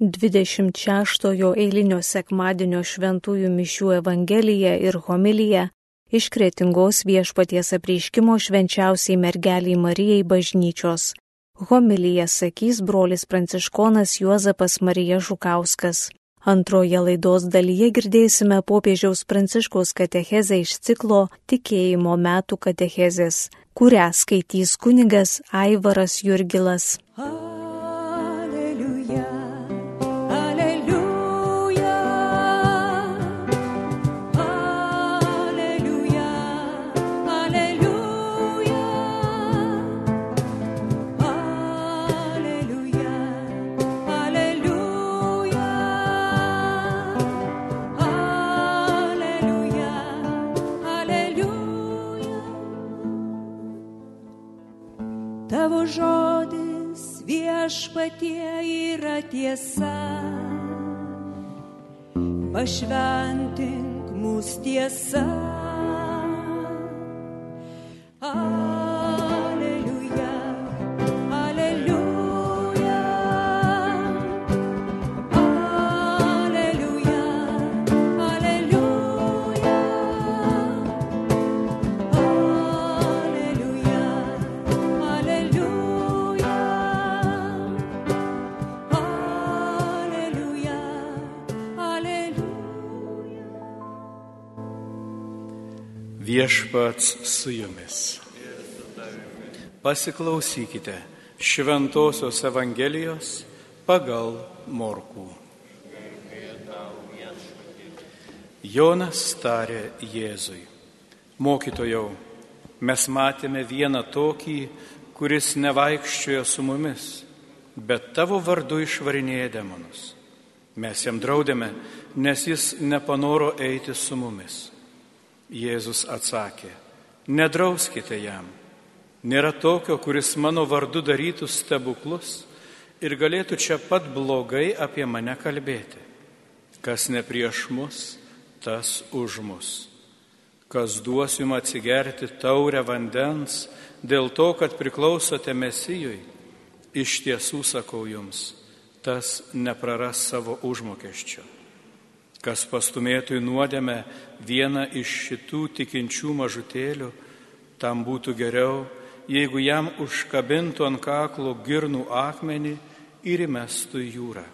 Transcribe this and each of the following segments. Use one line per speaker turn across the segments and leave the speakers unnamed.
26 eilinio sekmadienio šventųjų mišių Evangelija ir homilija iš kretingos viešpaties apreiškimo švenčiausiai mergeliai Marijai bažnyčios. Homiliją sakys brolis pranciškonas Juozapas Marija Žukauskas. Antroje laidos dalyje girdėsime popiežiaus pranciškos katechezę iš ciklo Tikėjimo metų katechezės, kurią skaitys kunigas Aivaras Jurgilas. A.
viešpatie yra tiesa. Pašventink mūsų tiesa.
Viešpats su jumis. Pasiklausykite Šventojios Evangelijos pagal Morkų. Jonas tarė Jėzui, mokytojau, mes matėme vieną tokį, kuris nevaikščiojo su mumis, bet tavo vardu išvarinėja demonus. Mes jam draudėme, nes jis nepanoro eiti su mumis. Jėzus atsakė, nedrauskite jam. Nėra tokio, kuris mano vardu darytų stebuklus ir galėtų čia pat blogai apie mane kalbėti. Kas ne prieš mus, tas už mus. Kas duos jums atsigerti taurę vandens dėl to, kad priklausote Mesijui, iš tiesų sakau jums, tas nepraras savo užmokesčio kas pastumėtų į nuodėmę vieną iš šitų tikinčių mažutėlių, tam būtų geriau, jeigu jam užkabintų ant kaklo girnų akmenį ir įmestų į jūrą.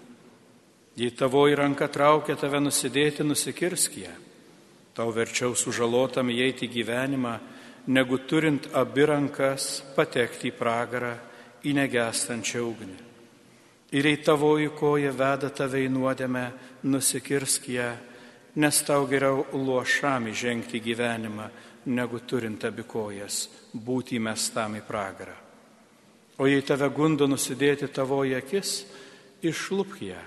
Jei tavoji ranka traukia tave nusidėti, nusikirsk ją. Tau verčiau sužalotam įeiti į gyvenimą, negu turint abi rankas patekti į pragarą, į negestančią ugnį. Ir jei tavoji koja veda tave į nuodėmę, nusikirsk ją, nes tau geriau luošam įžengti gyvenimą, negu turint abikojas, būti įmestam į pragarą. O jei tave gundo nusidėti tavoji akis, išlūp ją,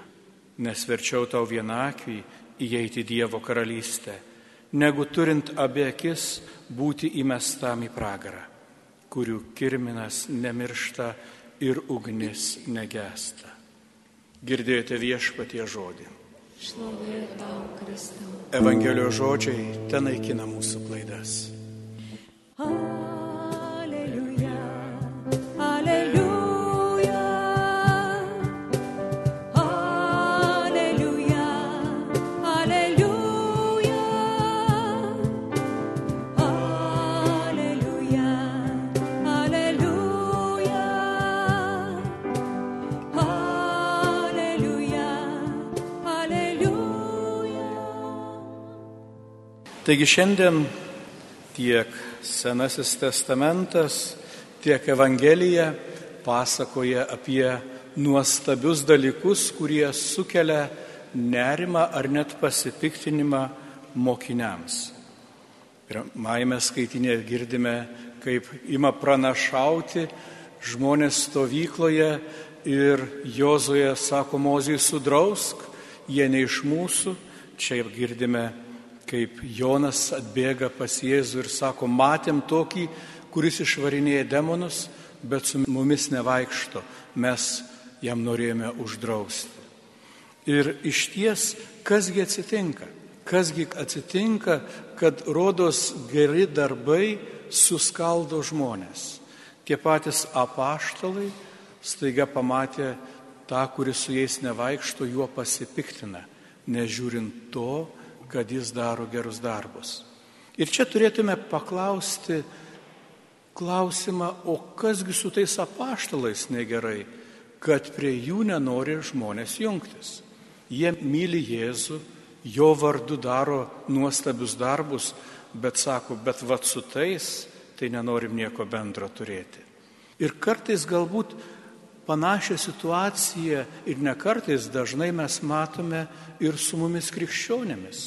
nes verčiau tau vienakvį įeiti Dievo karalystę, negu turint abi akis būti įmestam į pragarą, kurių kirminas nemiršta ir ugnis negesta. Girdėjote viešpatie žodį. Evangelijos žodžiai ten naikina mūsų klaidas.
Ah.
Taigi šiandien tiek Senasis testamentas, tiek Evangelija pasakoja apie nuostabius dalykus, kurie sukelia nerimą ar net pasipiktinimą mokiniams. Pirmajame skaitinėje girdime, kaip ima pranašauti žmonės stovykloje ir Jozoje sako, mozijai sudrausk, jie ne iš mūsų. Čia girdime kaip Jonas atbėga pas Jėzų ir sako, matėm tokį, kuris išvarinėja demonus, bet su mumis nevaikšto, mes jam norėjome uždrausti. Ir iš ties, kasgi atsitinka? Kasgi atsitinka, kad rodos geri darbai suskaldo žmonės. Tie patys apaštalai staiga pamatė tą, kuris su jais nevaikšto, juo pasipiktina, nežiūrint to, kad jis daro gerus darbus. Ir čia turėtume paklausti klausimą, o kasgi su tais apaštalais negerai, kad prie jų nenori žmonės jungtis. Jie myli Jėzų, jo vardu daro nuostabius darbus, bet sako, bet vad su tais, tai nenorim nieko bendro turėti. Ir kartais galbūt panašią situaciją ir ne kartais dažnai mes matome ir su mumis krikščionėmis.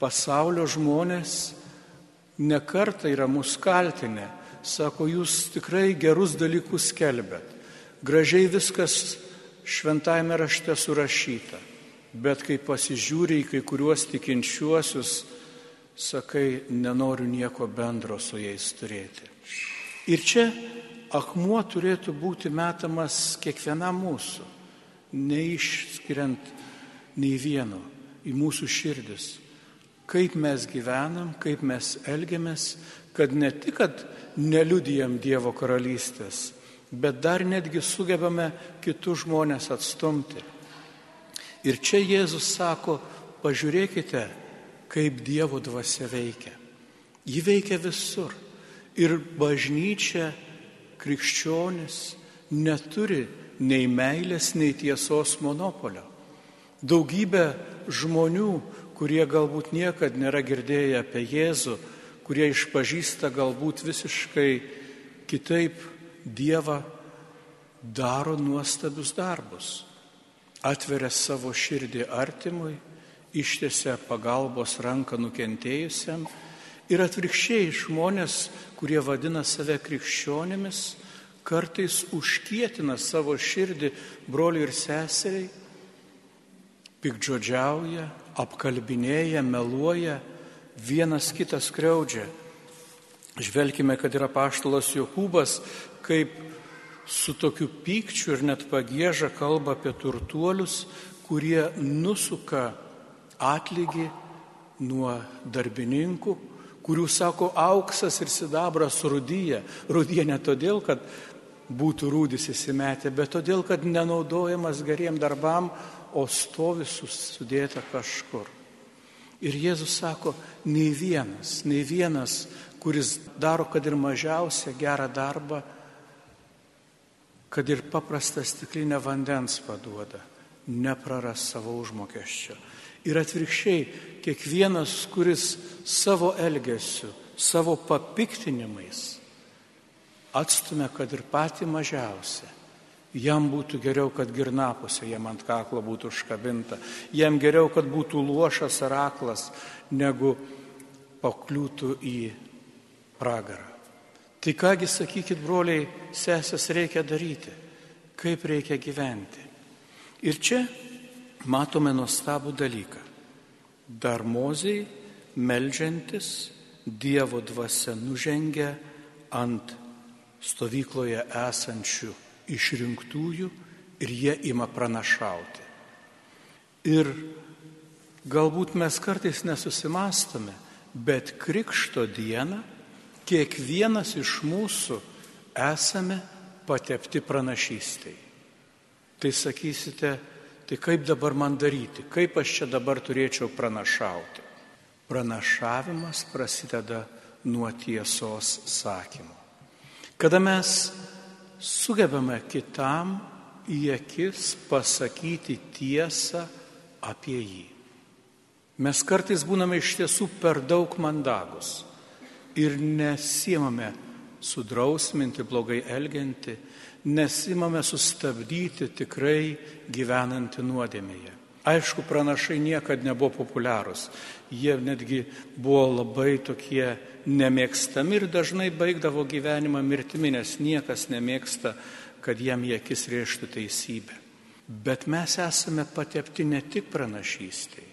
Pasaulio žmonės nekarta yra mus kaltinę, sako, jūs tikrai gerus dalykus kelbėt, gražiai viskas šventajame rašte surašyta, bet kai pasižiūri į kai kuriuos tikinčiuosius, sakai, nenoriu nieko bendro su jais turėti. Ir čia akmuo turėtų būti metamas kiekvienam mūsų, neišskiriant nei vieno į mūsų širdis. Kaip mes gyvenam, kaip mes elgiamės, kad ne tik, kad neliudijam Dievo karalystės, bet dar netgi sugebame kitus žmonės atstumti. Ir čia Jėzus sako, pažiūrėkite, kaip Dievo dvasia veikia. Ji veikia visur. Ir bažnyčia, krikščionis neturi nei meilės, nei tiesos monopolio. Daugybė žmonių, kurie galbūt niekad nėra girdėję apie Jėzų, kurie išpažįsta galbūt visiškai kitaip Dievą, daro nuostabius darbus. Atveria savo širdį artimui, ištiesia pagalbos ranką nukentėjusiam ir atvirkščiai žmonės, kurie vadina save krikščionėmis, kartais užkietina savo širdį broliui ir seseriai, pikdžodžiauja, apkalbinėja, meluoja, vienas kitas kreudžia. Žvelkime, kad yra paštalas Jokūbas, kaip su tokiu pykčiu ir net pagėža kalba apie turtuolius, kurie nusuka atlygį nuo darbininkų, kurių sako auksas ir sidabras rudyje. Rudyje ne todėl, kad būtų rūdis įsimetę, bet todėl, kad nenaudojamas geriem darbam, o stovi sudėta kažkur. Ir Jėzus sako, nei vienas, nei vienas, kuris daro, kad ir mažiausią gerą darbą, kad ir paprastą stiklinę vandens paduoda, nepraras savo užmokesčio. Ir atvirkščiai, kiekvienas, kuris savo elgesiu, savo papiktinimais atstumia, kad ir pati mažiausia, jam būtų geriau, kad girnapusė jam ant kaklo būtų užkabinta, jam geriau, kad būtų luošas ar aklas, negu pakliūtų į pragarą. Tai kągi, sakykit, broliai, sesės reikia daryti, kaip reikia gyventi. Ir čia matome nuostabų dalyką. Dar moziai, melžiantis, Dievo dvasia nužengia ant stovykloje esančių išrinktųjų ir jie ima pranašauti. Ir galbūt mes kartais nesusimastome, bet Krikšto dieną kiekvienas iš mūsų esame patepti pranašystai. Tai sakysite, Tai kaip dabar man daryti? Kaip aš čia dabar turėčiau pranašauti? Pranašavimas prasideda nuo tiesos sakymo. Kada mes sugebame kitam į akis pasakyti tiesą apie jį. Mes kartais būname iš tiesų per daug mandagus ir nesimame sudrausminti blogai elgianti, nesimame sustabdyti tikrai gyvenantį nuodėmėje. Aišku, pranašai niekada nebuvo populiarūs. Jie netgi buvo labai tokie nemėgstami ir dažnai baigdavo gyvenimą mirtimi, nes niekas nemėgsta, kad jam į akis rėžtų teisybę. Bet mes esame patepti ne tik pranašystai,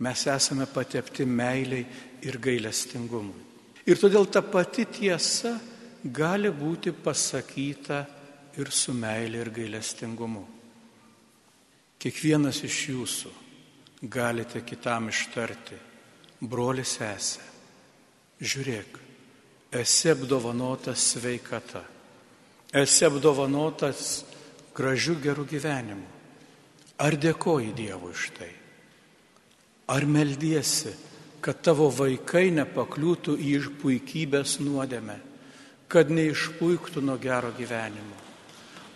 mes esame patepti meiliai ir gailestingumui. Ir todėl ta pati tiesa gali būti pasakyta ir su meilė ir gailestingumu. Kiekvienas iš jūsų galite kitam ištarti, broli sesė, žiūrėk, esi apdovanotas sveikata, esi apdovanotas gražiu geru gyvenimu. Ar dėkoji Dievui už tai? Ar meldiesi, kad tavo vaikai nepakliūtų į puikybės nuodėmę, kad neišpuiktų nuo gero gyvenimo?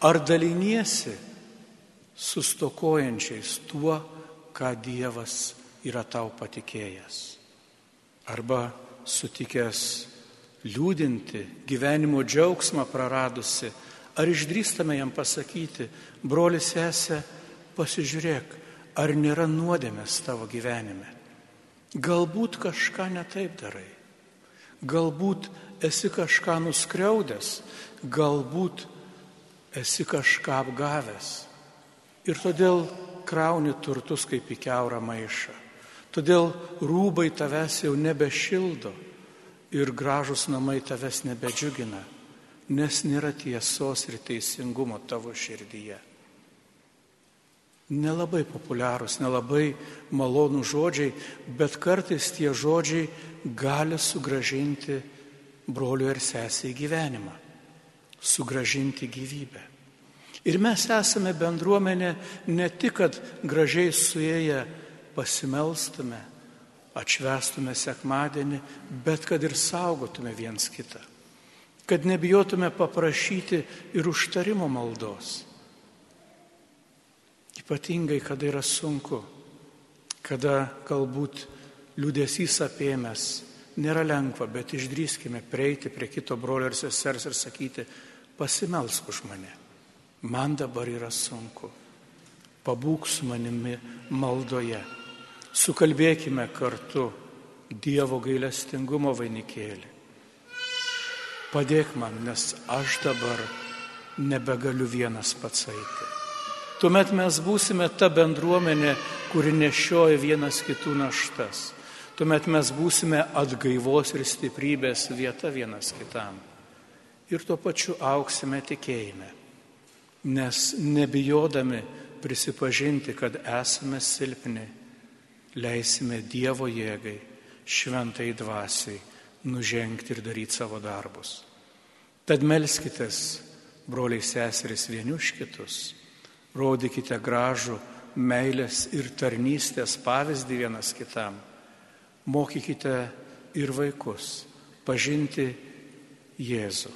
Ar daliniesi su stokojančiais tuo, ką Dievas yra tau patikėjęs? Arba sutikęs liūdinti, gyvenimo džiaugsmą praradusi, ar išdrįstame jam pasakyti, broli sesė, pasižiūrėk, ar nėra nuodėmės tavo gyvenime. Galbūt kažką netaip darai, galbūt esi kažką nuskriaudęs, galbūt esi kažką apgavęs. Ir todėl krauni turtus kaip į keurą maišą. Todėl rūbai tavęs jau nebešildo ir gražus namai tavęs nebedžiugina, nes nėra tiesos ir teisingumo tavo širdyje. Nelabai populiarūs, nelabai malonų žodžiai, bet kartais tie žodžiai gali sugražinti brolių ir sesį į gyvenimą, sugražinti gyvybę. Ir mes esame bendruomenė ne tik, kad gražiai suėję pasimelstume, atšvestume sekmadienį, bet kad ir saugotume viens kitą. Kad nebijotume paprašyti ir užtarimo maldos. Ypatingai, kada yra sunku, kada galbūt liūdėsys apėmęs, nėra lengva, bet išdrįskime prieiti prie kito brolio ir sesers ir sakyti, pasimelsk už mane. Man dabar yra sunku. Pabūk su manimi maldoje sukalbėkime kartu Dievo gailestingumo vainikėlį. Padėk man, nes aš dabar nebegaliu vienas pats eiti. Tuomet mes būsime ta bendruomenė, kuri nešioja vienas kitų naštas. Tuomet mes būsime atgaivos ir stiprybės vieta vienas kitam. Ir tuo pačiu auksime tikėjime. Nes nebijodami prisipažinti, kad esame silpni, leisime Dievo jėgai, šventai dvasiai, nužengti ir daryti savo darbus. Tad melskitės, broliai seserys, vienius kitus, rodykite gražų meilės ir tarnystės pavyzdį vienas kitam, mokykite ir vaikus pažinti Jėzų,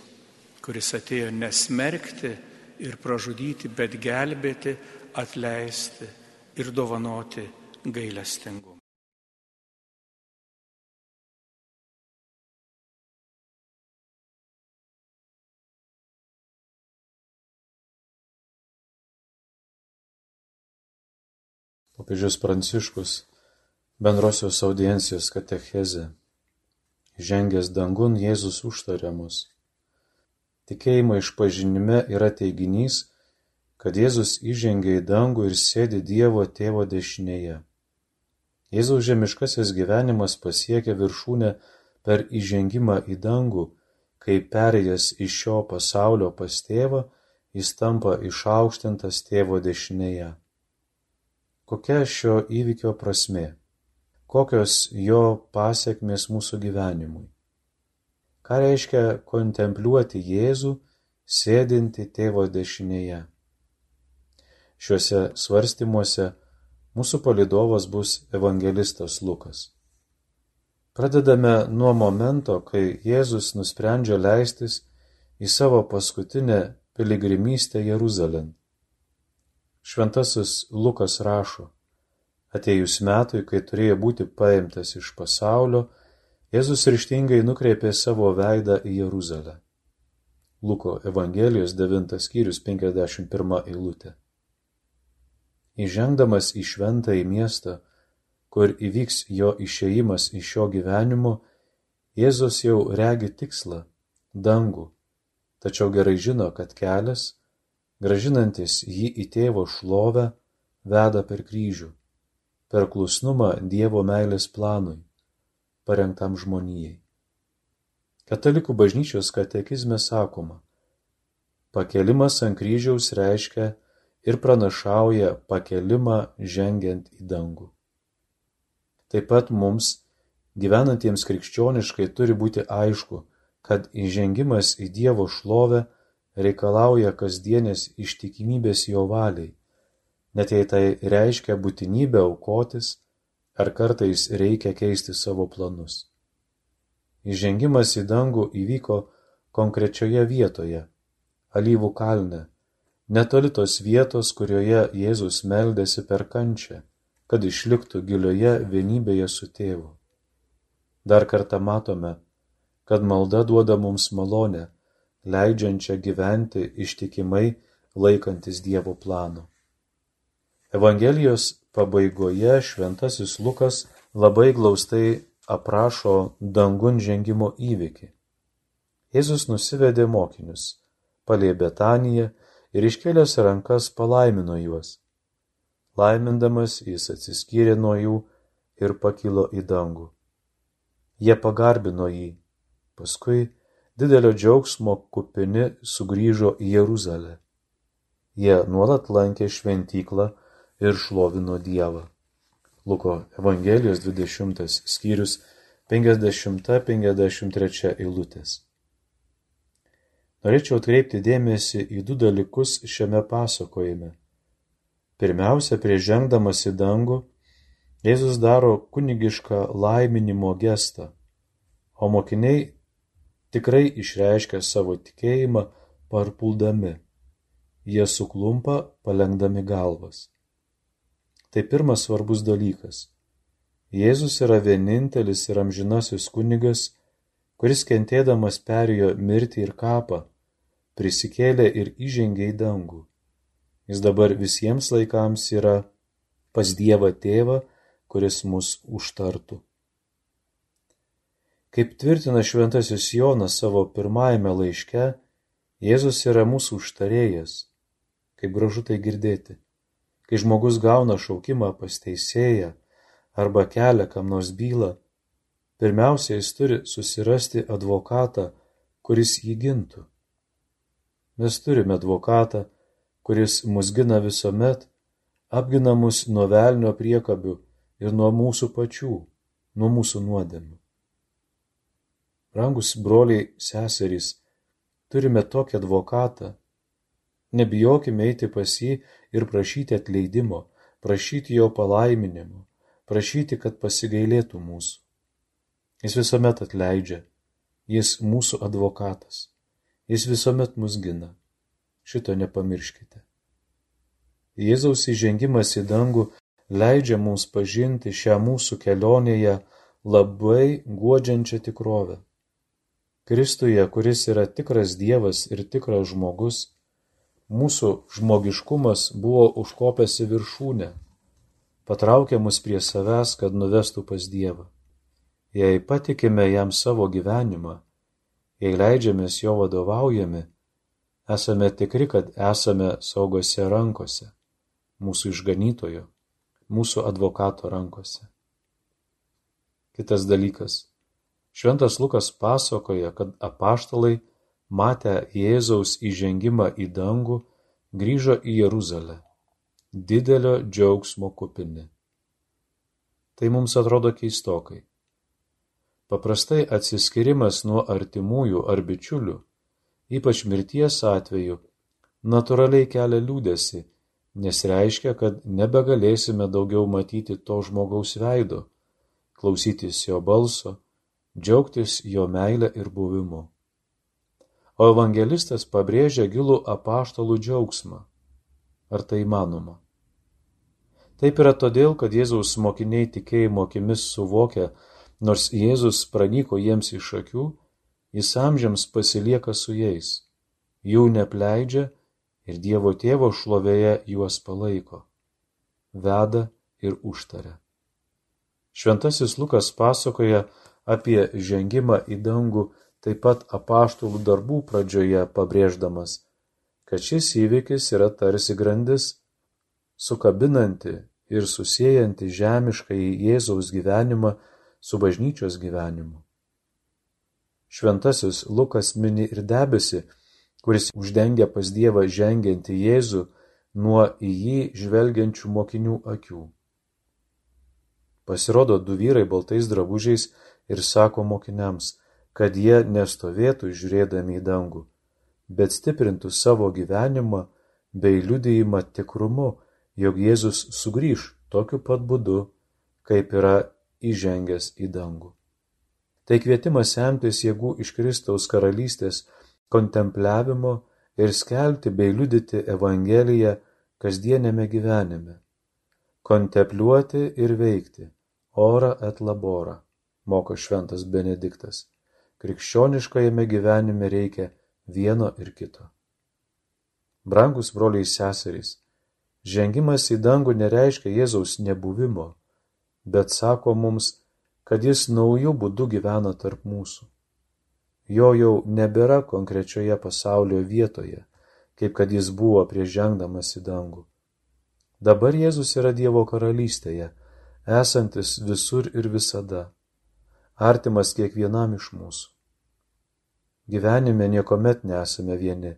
kuris atėjo nesmerkti ir pražudyti, bet gelbėti, atleisti ir dovanoti gailestingumą.
Popiežius Pranciškus bendrosios audiencijos katecheze. Žengęs dangun Jėzus užtarė mus. Tikėjimo išpažinime yra teiginys, kad Jėzus įžengė į dangų ir sėdi Dievo tėvo dešinėje. Jėzaus žemiškasis gyvenimas pasiekia viršūnę per įžengimą į dangų, kai perėjęs iš šio pasaulio pas tėvą, jis tampa išaukštintas tėvo dešinėje. Kokia šio įvykio prasme? Kokios jo pasiekmes mūsų gyvenimui? Ką reiškia kontempliuoti Jėzų, sėdinti tėvo dešinėje? Šiuose svarstymuose mūsų palidovas bus evangelistas Lukas. Pradedame nuo momento, kai Jėzus nusprendžia leistis į savo paskutinę piligrimystę Jeruzalėn. Šventasis Lukas rašo, atėjus metui, kai turėjo būti paimtas iš pasaulio, Jėzus ryštingai nukreipė savo veidą į Jeruzalę. Luko Evangelijos 9 skyrius 51 eilutė. Įžengdamas į šventąjį miestą, kur įvyks jo išėjimas iš šio gyvenimo, Jėzus jau regi tikslą - dangų, tačiau gerai žino, kad kelias, gražinantis jį į tėvo šlovę, veda per kryžių, per klusnumą Dievo meilės planui, parengtam žmonijai. Katalikų bažnyčios katekizme sakoma, pakelimas ant kryžiaus reiškia ir pranašauja pakelimą žengiant į dangų. Taip pat mums, gyvenantiems krikščioniškai, turi būti aišku, kad įžengimas į Dievo šlovę reikalauja kasdienės ištikimybės jo valiai, net jei tai reiškia būtinybę aukotis ar kartais reikia keisti savo planus. Įžengimas į dangų įvyko konkrečioje vietoje - alyvų kalne, netoli tos vietos, kurioje Jėzus meldėsi per kančią, kad išliktų gilioje vienybėje su tėvu. Dar kartą matome, kad malda duoda mums malonę, leidžiančią gyventi ištikimai laikantis Dievo plano. Evangelijos pabaigoje šventasis Lukas labai glaustai aprašo dangun žengimo įvykį. Jėzus nusivedė mokinius, palė Betaniją ir iškėlęs rankas palaimino juos. Laimindamas jis atsiskyrė nuo jų ir pakilo į dangų. Jie pagarbino jį, paskui didelio džiaugsmo kupini sugrįžo į Jeruzalę. Jie nuolat lankė šventyklą ir šlovino Dievą. Luko Evangelijos 20 skyrius 50-53 eilutės. Norėčiau atkreipti dėmesį į du dalykus šiame pasakojime. Pirmiausia, prieš žengdamas į dangų, Jėzus daro kunigišką laiminimo gestą, o mokiniai tikrai išreiškia savo tikėjimą parpuldami. Jie suklumpa, palengdami galvas. Tai pirmas svarbus dalykas. Jėzus yra vienintelis ir amžinasis kunigas, kuris kentėdamas perėjo mirtį ir kapą, prisikėlė ir įžengė į dangų. Jis dabar visiems laikams yra pas Dievą tėvą, kuris mus užtartų. Kaip tvirtina šventasis Jonas savo pirmajame laiške, Jėzus yra mūsų užtarėjas. Kaip gražu tai girdėti. Kai žmogus gauna šaukimą pas teisėją arba kelia kam nors bylą, pirmiausia, jis turi susirasti advokatą, kuris jį gintų. Mes turime advokatą, kuris mus gina visuomet, apgina mus nuo velnio priekabių ir nuo mūsų pačių, nuo mūsų nuodėmių. Rangus broliai seserys, turime tokį advokatą. Nebijokime eiti pas jį ir prašyti atleidimo, prašyti jo palaiminimo, prašyti, kad pasigailėtų mūsų. Jis visuomet atleidžia, jis mūsų advokatas, jis visuomet mus gina. Šito nepamirškite. Jėzaus įžengimas į dangų leidžia mums pažinti šią mūsų kelionėje labai guodžiančią tikrovę. Kristuje, kuris yra tikras Dievas ir tikras žmogus, mūsų žmogiškumas buvo užkopęs į viršūnę, patraukė mus prie savęs, kad nuvestų pas Dievą. Jei patikime jam savo gyvenimą, jei leidžiamės jo vadovaujami, esame tikri, kad esame saugose rankose, mūsų išganytojo, mūsų advokato rankose. Kitas dalykas. Šventas Lukas pasakoja, kad apaštalai, matę Jėzaus įžengimą į dangų, grįžo į Jeruzalę, didelio džiaugsmo kupini. Tai mums atrodo keistokai. Paprastai atsiskirimas nuo artimųjų ar bičiulių ypač mirties atveju, natūraliai kelia liūdėsi, nes reiškia, kad nebegalėsime daugiau matyti to žmogaus veido, klausytis jo balso, džiaugtis jo meilę ir buvimu. O evangelistas pabrėžia gilų apaštalų džiaugsmą. Ar tai įmanoma? Taip yra todėl, kad Jėzaus mokiniai tikėjimo akimis suvokia, nors Jėzus pranyko jiems iš akių, jis amžiams pasilieka su jais, jų nepleidžia ir Dievo tėvo šlovėje juos palaiko, veda ir užtaria. Šventasis Lukas pasakoja apie žengimą į dangų taip pat apaštulų darbų pradžioje pabrėždamas, kad šis įvykis yra tarsi grandis, sukabinanti ir susijęjanti žemišką į Jėzaus gyvenimą su bažnyčios gyvenimu. Šventasis Lukas mini ir debesi, kuris uždengia pas Dievą žengiantį Jėzų nuo į jį žvelgiančių mokinių akių. Pasirodo du vyrai baltais drabužiais ir sako mokiniams, kad jie nestovėtų žiūrėdami į dangų, bet stiprintų savo gyvenimą bei liudijimą tikrumu, jog Jėzus sugrįž tokiu pat būdu, kaip yra įžengęs į dangų. Tai kvietimas semtis jėgų iš Kristaus karalystės kontempliavimo ir skelbti bei liudyti Evangeliją kasdienėme gyvenime. Kontempliuoti ir veikti ora et labora, moko šventas Benediktas. Krikščioniškajame gyvenime reikia vieno ir kito. Brangus broliai seserys, žengimas į dangų nereiškia Jėzaus nebuvimo, bet sako mums, kad jis naujų būdų gyvena tarp mūsų. Jo jau nebėra konkrečioje pasaulio vietoje, kaip kad jis buvo prieš žengdamas į dangų. Dabar Jėzus yra Dievo karalystėje, esantis visur ir visada, artimas kiekvienam iš mūsų. Gyvenime niekuomet nesame vieni,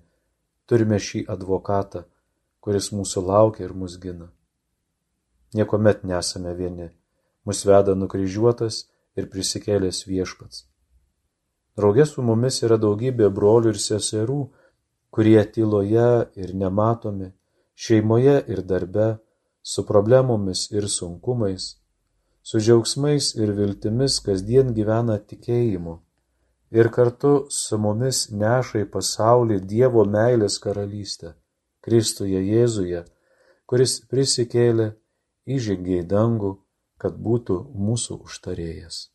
turime šį advokatą, kuris mūsų laukia ir mus gina. Niekuomet nesame vieni, mus veda nukryžiuotas ir prisikėlęs viešpats. Draugė su mumis yra daugybė brolių ir seserų, kurie tyloje ir nematomi, šeimoje ir darbe, su problemomis ir sunkumais, su džiaugsmais ir viltimis kasdien gyvena tikėjimu ir kartu su mumis neša į pasaulį Dievo meilės karalystę, Kristuje Jėzuje, kuris prisikėlė, įžengė į dangų, kad būtų mūsų užtarėjas.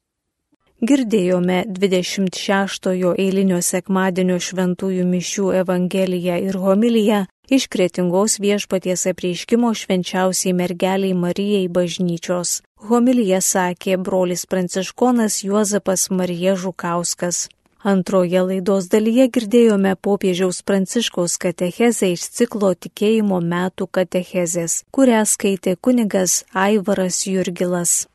Girdėjome 26-ojo eilinio sekmadienio šventųjų mišių Evangeliją ir homiliją iš kretingos viešpaties apreiškimo švenčiausiai mergeliai Marijai bažnyčios. Homilyje sakė brolis pranciškonas Juozapas Marija Žukauskas. Antroje laidos dalyje girdėjome popiežiaus pranciškaus katechezę iš ciklo tikėjimo metų katechezės, kurią skaitė kunigas Aivaras Jurgilas.